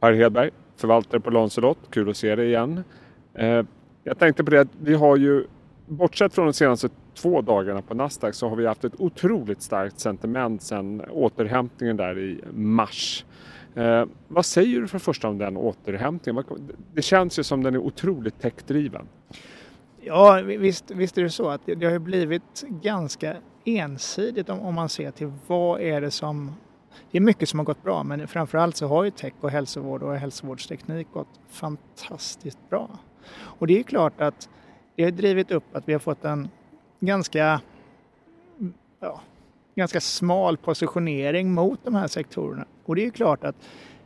Per Hedberg, förvaltare på Lancelot. Kul att se dig igen. Eh, jag tänkte på det att vi har ju, bortsett från de senaste två dagarna på Nasdaq så har vi haft ett otroligt starkt sentiment sedan återhämtningen där i mars. Eh, vad säger du för första om den återhämtningen? Det känns ju som den är otroligt techdriven. Ja, visst, visst är det så att det har blivit ganska ensidigt om, om man ser till vad är det som det är mycket som har gått bra men framförallt så har ju tech och hälsovård och hälsovårdsteknik gått fantastiskt bra. Och det är klart att det har drivit upp att vi har fått en ganska, ja, ganska smal positionering mot de här sektorerna. Och det är klart att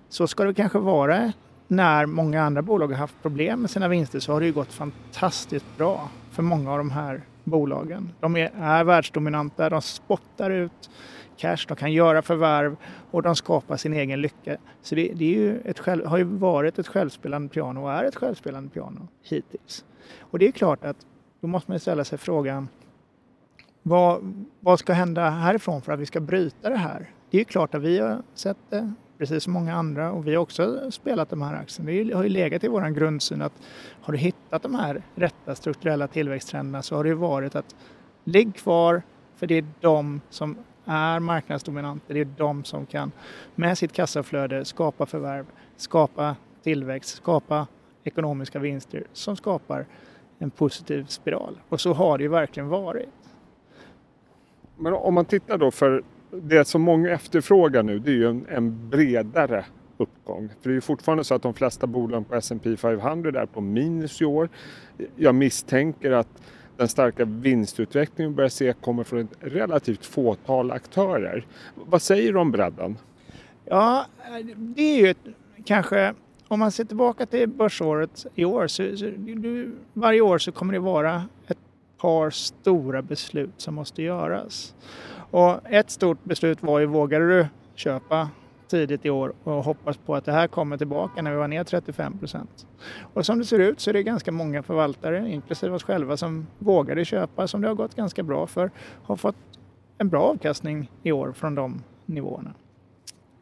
så ska det kanske vara när många andra bolag har haft problem med sina vinster så har det ju gått fantastiskt bra för många av de här bolagen. De är, är världsdominanta, de spottar ut cash, de kan göra förvärv och de skapar sin egen lycka. Så det, det är ju ett själv, har ju varit ett självspelande piano och är ett självspelande piano hittills. Och det är klart att då måste man ställa sig frågan vad, vad ska hända härifrån för att vi ska bryta det här? Det är ju klart att vi har sett det, precis som många andra, och vi har också spelat de här aktierna. Det har ju legat i vår grundsyn att har du hittat de här rätta strukturella tillväxttrenderna så har det ju varit att ligg kvar, för det är de som är marknadsdominanter. Det är de som kan med sitt kassaflöde skapa förvärv, skapa tillväxt, skapa ekonomiska vinster som skapar en positiv spiral. Och så har det ju verkligen varit. Men om man tittar då för det som många efterfrågar nu det är ju en, en bredare uppgång. För det är ju fortfarande så att de flesta bolag på S&P 500 är på minus i år. Jag misstänker att den starka vinstutvecklingen vi börjar se kommer från ett relativt fåtal aktörer. Vad säger du om bredden? Ja, det är ju ett, kanske om man ser tillbaka till börsåret i år så, så du, varje år så kommer det vara ett par stora beslut som måste göras. Och ett stort beslut var ju, vågade du köpa tidigt i år och hoppas på att det här kommer tillbaka när vi var ner 35 procent. Och som det ser ut så är det ganska många förvaltare, inklusive oss själva, som vågade köpa, som det har gått ganska bra för, har fått en bra avkastning i år från de nivåerna.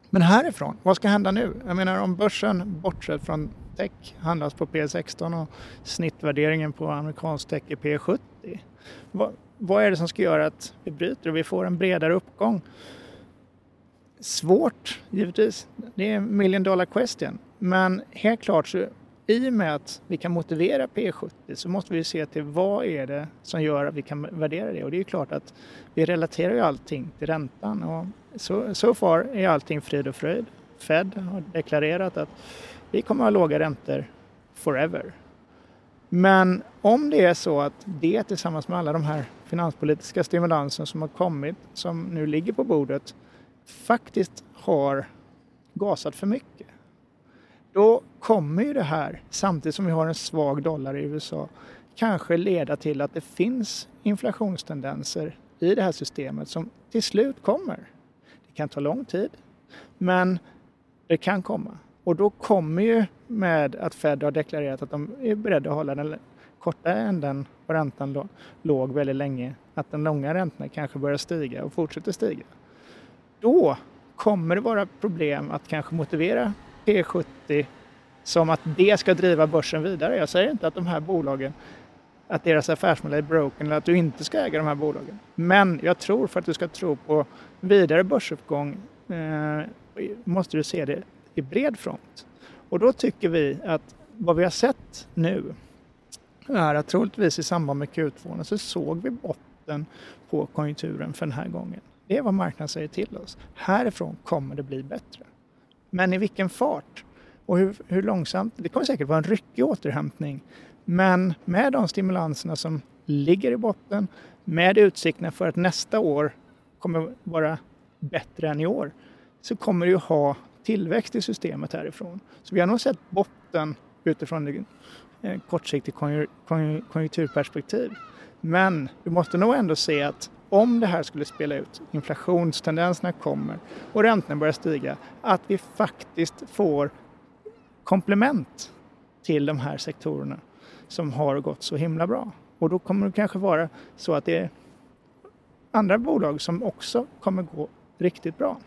Men härifrån, vad ska hända nu? Jag menar om börsen, bortsett från tech, handlas på P16 och snittvärderingen på amerikansk tech är P70. Vad, vad är det som ska göra att vi bryter och vi får en bredare uppgång? Svårt, givetvis. Det är en million dollar question. Men helt klart så i och med att vi kan motivera P70 så måste vi se till vad är det som gör att vi kan värdera det. Och det är ju klart att vi relaterar ju allting till räntan. Och så, så far är allting frid och fröjd. Fed har deklarerat att vi kommer att ha låga räntor forever. Men om det är så att det tillsammans med alla de här finanspolitiska stimulansen som har kommit, som nu ligger på bordet, faktiskt har gasat för mycket. Då kommer ju det här, samtidigt som vi har en svag dollar i USA, kanske leda till att det finns inflationstendenser i det här systemet som till slut kommer. Det kan ta lång tid, men det kan komma. Och då kommer ju med att Fed har deklarerat att de är beredda att hålla den korta änden på räntan låg väldigt länge, att den långa räntan kanske börjar stiga och fortsätter stiga. Då kommer det vara problem att kanske motivera P70 som att det ska driva börsen vidare. Jag säger inte att de här bolagen att deras affärsmodell är broken eller att du inte ska äga de här bolagen. Men jag tror för att du ska tro på vidare börsuppgång eh, måste du se det i bred front. Och då tycker vi att vad vi har sett nu är att troligtvis i samband med Q2 så såg vi botten på konjunkturen för den här gången. Det är vad marknaden säger till oss. Härifrån kommer det bli bättre. Men i vilken fart och hur, hur långsamt? Det kommer säkert vara en ryckig återhämtning. Men med de stimulanserna som ligger i botten, med utsikterna för att nästa år kommer vara bättre än i år, så kommer du ha tillväxt i systemet härifrån. Så vi har nog sett botten utifrån Eh, kortsiktigt konjunkturperspektiv. Men du måste nog ändå se att om det här skulle spela ut, inflationstendenserna kommer och räntorna börjar stiga, att vi faktiskt får komplement till de här sektorerna som har gått så himla bra. Och då kommer det kanske vara så att det är andra bolag som också kommer gå riktigt bra.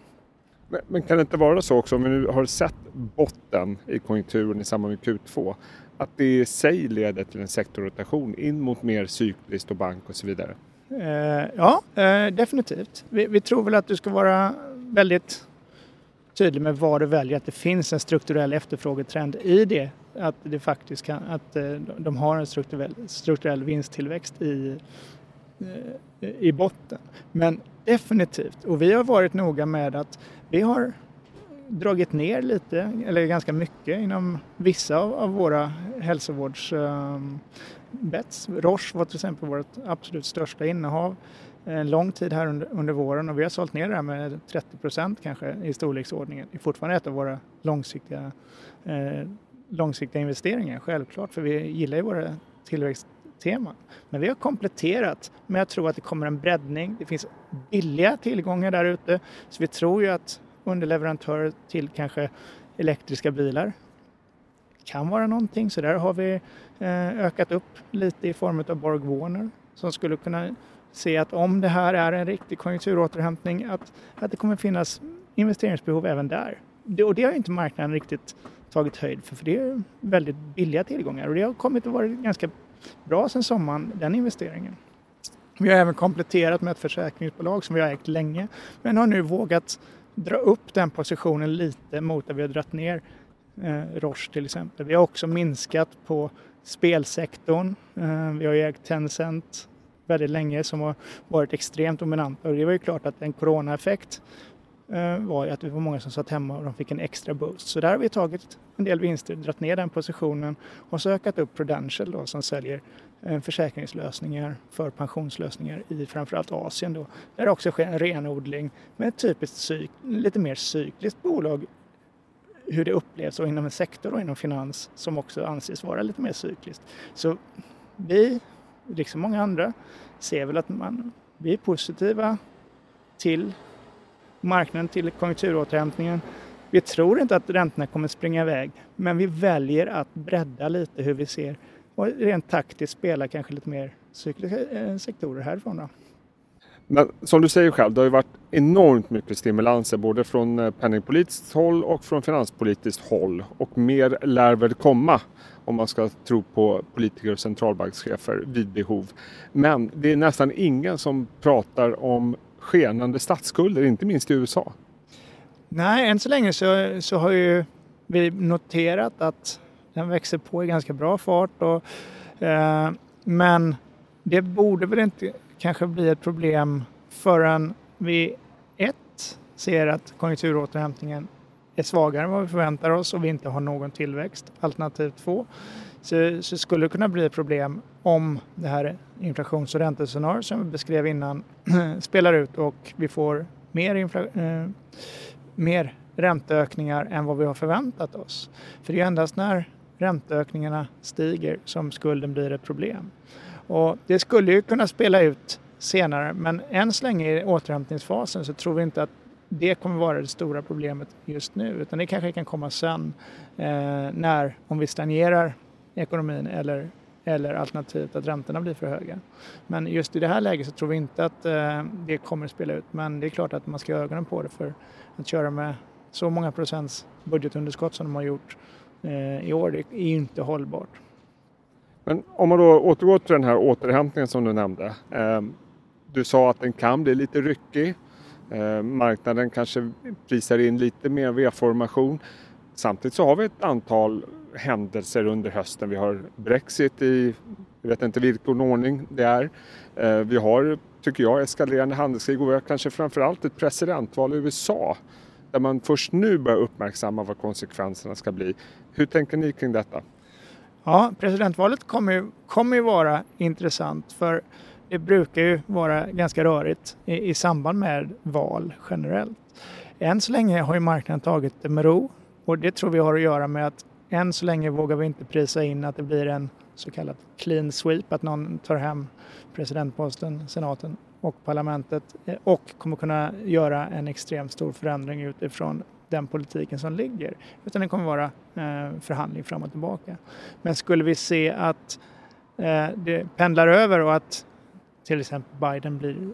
Men, men, kan det inte vara så också, om vi nu har sett botten i konjunkturen i samband med Q2, att det i sig leder till en sektorrotation in mot mer cykliskt och bank och så vidare? Eh, ja, eh, definitivt. Vi, vi, tror väl att du ska vara väldigt tydlig med vad du väljer, att det finns en strukturell efterfrågetrend i det. Att det faktiskt kan, att eh, de har en strukturell, strukturell vinsttillväxt i, eh, i botten. Men definitivt, och vi har varit noga med att vi har dragit ner lite, eller ganska mycket inom vissa av, våra hälsovårdsbets. Ehm, um, Roche var till exempel vårt absolut största innehav eh, en lång tid här under, under våren och vi har sålt ner det här med 30 procent kanske i storleksordningen. Det är fortfarande ett av våra långsiktiga, eh, långsiktiga investeringar, självklart, för vi gillar ju våra tillväxt teman, Men vi har kompletterat med att tro att det kommer en breddning. Det finns billiga tillgångar där ute, så vi tror ju att underleverantörer till kanske elektriska bilar kan vara någonting. Så där har vi eh, ökat upp lite i form av Borg Warner som skulle kunna se att om det här är en riktig konjunkturåterhämtning att, att det kommer finnas investeringsbehov även där. Det, och det har inte marknaden riktigt tagit höjd för, för det är väldigt billiga tillgångar och det har kommit att vara ganska bra sedan sommaren, den investeringen. Vi har även kompletterat med ett försäkringsbolag som vi har ägt länge men har nu vågat dra upp den positionen lite mot att vi har dragit ner eh, Roche till exempel. Vi har också minskat på spelsektorn. Eh, vi har ju ägt Tencent väldigt länge som har varit extremt dominanta och det var ju klart att en coronaeffekt Eh, var ju att det var många som satt hemma och de fick en extra boost. Så där har vi tagit en del vinster, dragit ner den positionen och så ökat upp Prudential då som säljer eh, försäkringslösningar för pensionslösningar i framförallt Asien då. Där det också sker en renodling med ett typiskt lite mer cykliskt bolag hur det upplevs och inom en sektor och inom finans som också anses vara lite mer cykliskt. Så vi liksom många andra, ser väl att man, vi är positiva till marknaden, till konjunkturåterhämtningen. Vi tror inte att räntorna kommer springa iväg, men vi väljer att bredda lite hur vi ser och rent taktiskt spela kanske lite mer cykliska eh, sektorer härifrån. Då. Men som du säger själv, det har ju varit enormt mycket stimulanser både från eh, penningpolitiskt håll och från finanspolitiskt håll och mer lär väl komma om man ska tro på politiker och centralbankschefer vid behov. Men det är nästan ingen som pratar om skenande statsskulder, inte minst i USA. Nej, än så länge så, så har ju vi noterat att den växer på i ganska bra fart. Och, eh, men det borde väl inte kanske bli ett problem förrän vi ett ser att konjunkturåterhämtningen är svagare än vad vi förväntar oss och vi inte har någon tillväxt. Alternativ två så, så skulle det kunna bli ett problem om det här inflations och räntescenariot som vi beskrev innan spelar ut och vi får mer, infla- eh, mer ränteökningar än vad vi har förväntat oss. För det är endast när ränteökningarna stiger som skulden blir ett problem. Och det skulle ju kunna spela ut senare men än så länge i återhämtningsfasen så tror vi inte att det kommer vara det stora problemet just nu utan det kanske kan komma sen eh, när, om vi stagnerar ekonomin eller, eller alternativt att räntorna blir för höga. Men just i det här läget så tror vi inte att eh, det kommer spela ut men det är klart att man ska ha ögonen på det för att köra med så många procents budgetunderskott som de har gjort eh, i år det är inte hållbart. Men om man då återgår till den här återhämtningen som du nämnde. Eh, du sa att den kan bli lite ryckig. Eh, marknaden kanske prisar in lite mer V-formation. Samtidigt så har vi ett antal händelser under hösten. Vi har Brexit i, jag vet inte vilken ordning det är. Eh, vi har, tycker jag, eskalerande handelskrig och vi har kanske framförallt ett presidentval i USA där man först nu börjar uppmärksamma vad konsekvenserna ska bli. Hur tänker ni kring detta? Ja, presidentvalet kommer ju, kommer ju vara intressant för det brukar ju vara ganska rörigt i, i samband med val generellt. Än så länge har ju marknaden tagit det med ro och det tror vi har att göra med att än så länge vågar vi inte prisa in att det blir en så kallad clean sweep, att någon tar hem presidentposten, senaten och parlamentet eh, och kommer kunna göra en extremt stor förändring utifrån den politiken som ligger. Utan det kommer vara eh, förhandling fram och tillbaka. Men skulle vi se att eh, det pendlar över och att till exempel Biden blir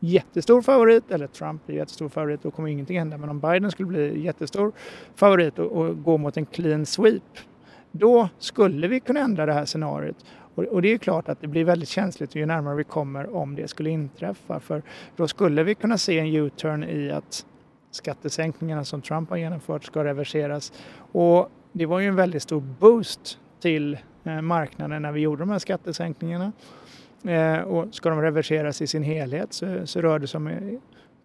jättestor favorit, eller Trump blir jättestor favorit, då kommer ingenting hända. Men om Biden skulle bli jättestor favorit och, och gå mot en clean sweep, då skulle vi kunna ändra det här scenariot. Och, och det är klart att det blir väldigt känsligt ju närmare vi kommer om det skulle inträffa. För då skulle vi kunna se en U-turn i att skattesänkningarna som Trump har genomfört ska reverseras. Och det var ju en väldigt stor boost till eh, marknaden när vi gjorde de här skattesänkningarna. Eh, och ska de reverseras i sin helhet så, så rör det sig om eh,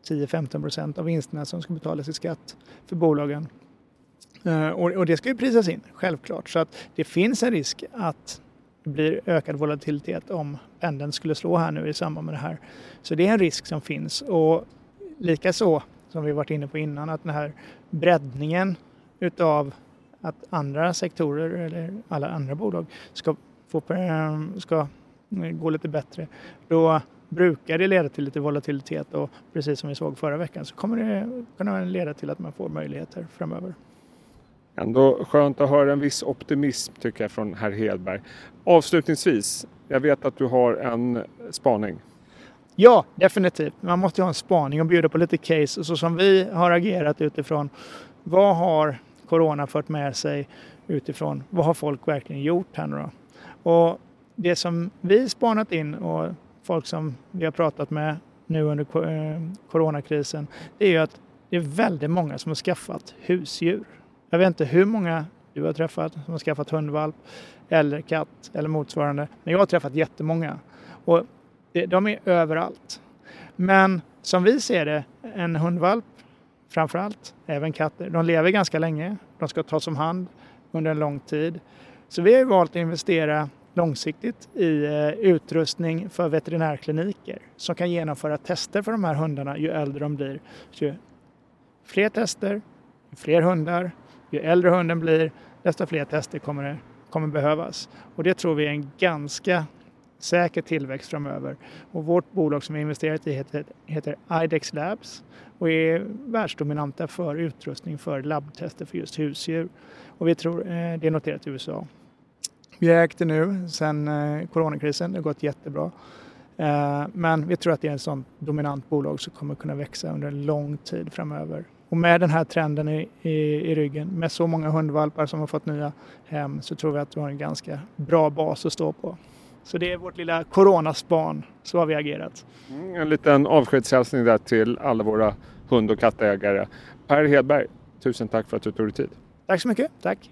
10-15 procent av vinsterna som ska betalas i skatt för bolagen. Eh, och, och, det ska ju prisas in, självklart. Så att det finns en risk att det blir ökad volatilitet om pendeln skulle slå här nu i samband med det här. Så det är en risk som finns. Och likaså, som vi varit inne på innan, att den här breddningen utav att andra sektorer eller alla andra bolag ska, få, eh, ska gå lite bättre. Då brukar det leda till lite volatilitet och precis som vi såg förra veckan så kommer det kunna leda till att man får möjligheter framöver. Ändå skönt att höra en viss optimism tycker jag från herr Hedberg. Avslutningsvis, jag vet att du har en spaning. Ja, definitivt. Man måste ha en spaning och bjuda på lite case. Så som vi har agerat utifrån vad har corona fört med sig utifrån vad har folk verkligen gjort här nu då? Och det som vi spanat in och folk som vi har pratat med nu under eh, coronakrisen, det är ju att det är väldigt många som har skaffat husdjur. Jag vet inte hur många du har träffat som har skaffat hundvalp eller katt eller motsvarande, men jag har träffat jättemånga. Och de är överallt. Men som vi ser det, en hundvalp framför allt, även katter, de lever ganska länge. De ska tas om hand under en lång tid. Så vi har valt att investera långsiktigt i eh, utrustning för veterinärkliniker som kan genomföra tester för de här hundarna ju äldre de blir. Så ju fler tester, ju fler hundar, ju äldre hunden blir, desto fler tester kommer, det, kommer behövas. Och det tror vi är en ganska säker tillväxt framöver. Och vårt bolag som vi investerat i heter, heter IDEX Labs och är världsdominanta för utrustning för labbtester för just husdjur. Och vi tror eh, det är noterat i USA. Vi har ägt det nu sedan eh, coronakrisen. Det har gått jättebra. Eh, men vi tror att det är ett sådant dominant bolag som kommer kunna växa under en lång tid framöver. Och med den här trenden i, i, i, ryggen, med så många hundvalpar som har fått nya hem, så tror vi att vi har en ganska bra bas att stå på. Så det är vårt lilla coronaspan. Så har vi agerat. Mm, en liten avskedshälsning där till alla våra hund och kattägare. Per Hedberg, tusen tack för att du tog dig tid. Tack så mycket. Tack.